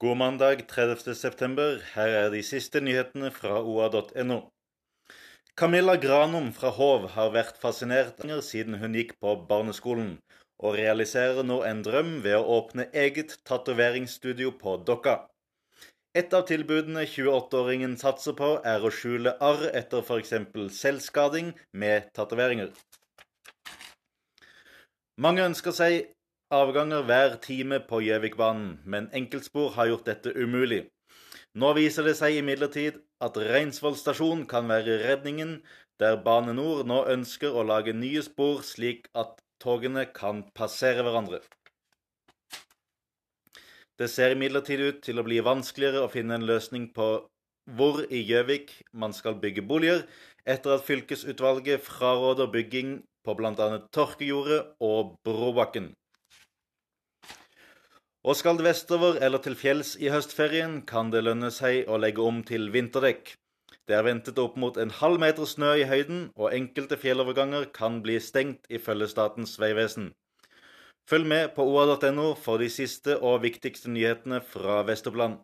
God mandag 30. september. Her er de siste nyhetene fra oa.no. Camilla Granum fra Hov har vært fascinert siden hun gikk på barneskolen, og realiserer nå en drøm ved å åpne eget tatoveringsstudio på Dokka. Et av tilbudene 28-åringen satser på, er å skjule arr etter f.eks. selvskading med tatoveringer. Mange ønsker seg avganger hver time på Gjøvikbanen, men enkeltspor har gjort dette umulig. Nå viser det seg imidlertid at Reinsvoll stasjon kan være redningen, der Bane NOR nå ønsker å lage nye spor slik at togene kan passere hverandre. Det ser imidlertid ut til å bli vanskeligere å finne en løsning på hvor i Gjøvik man skal bygge boliger, etter at fylkesutvalget fraråder bygging på bl.a. Torkejordet og Brobakken. Og skal det vestover eller til fjells i høstferien, kan det lønne seg å legge om til vinterdekk. Det er ventet opp mot en halv meter snø i høyden, og enkelte fjelloverganger kan bli stengt, ifølge Statens vegvesen. Følg med på oa.no for de siste og viktigste nyhetene fra Vest-Oppland.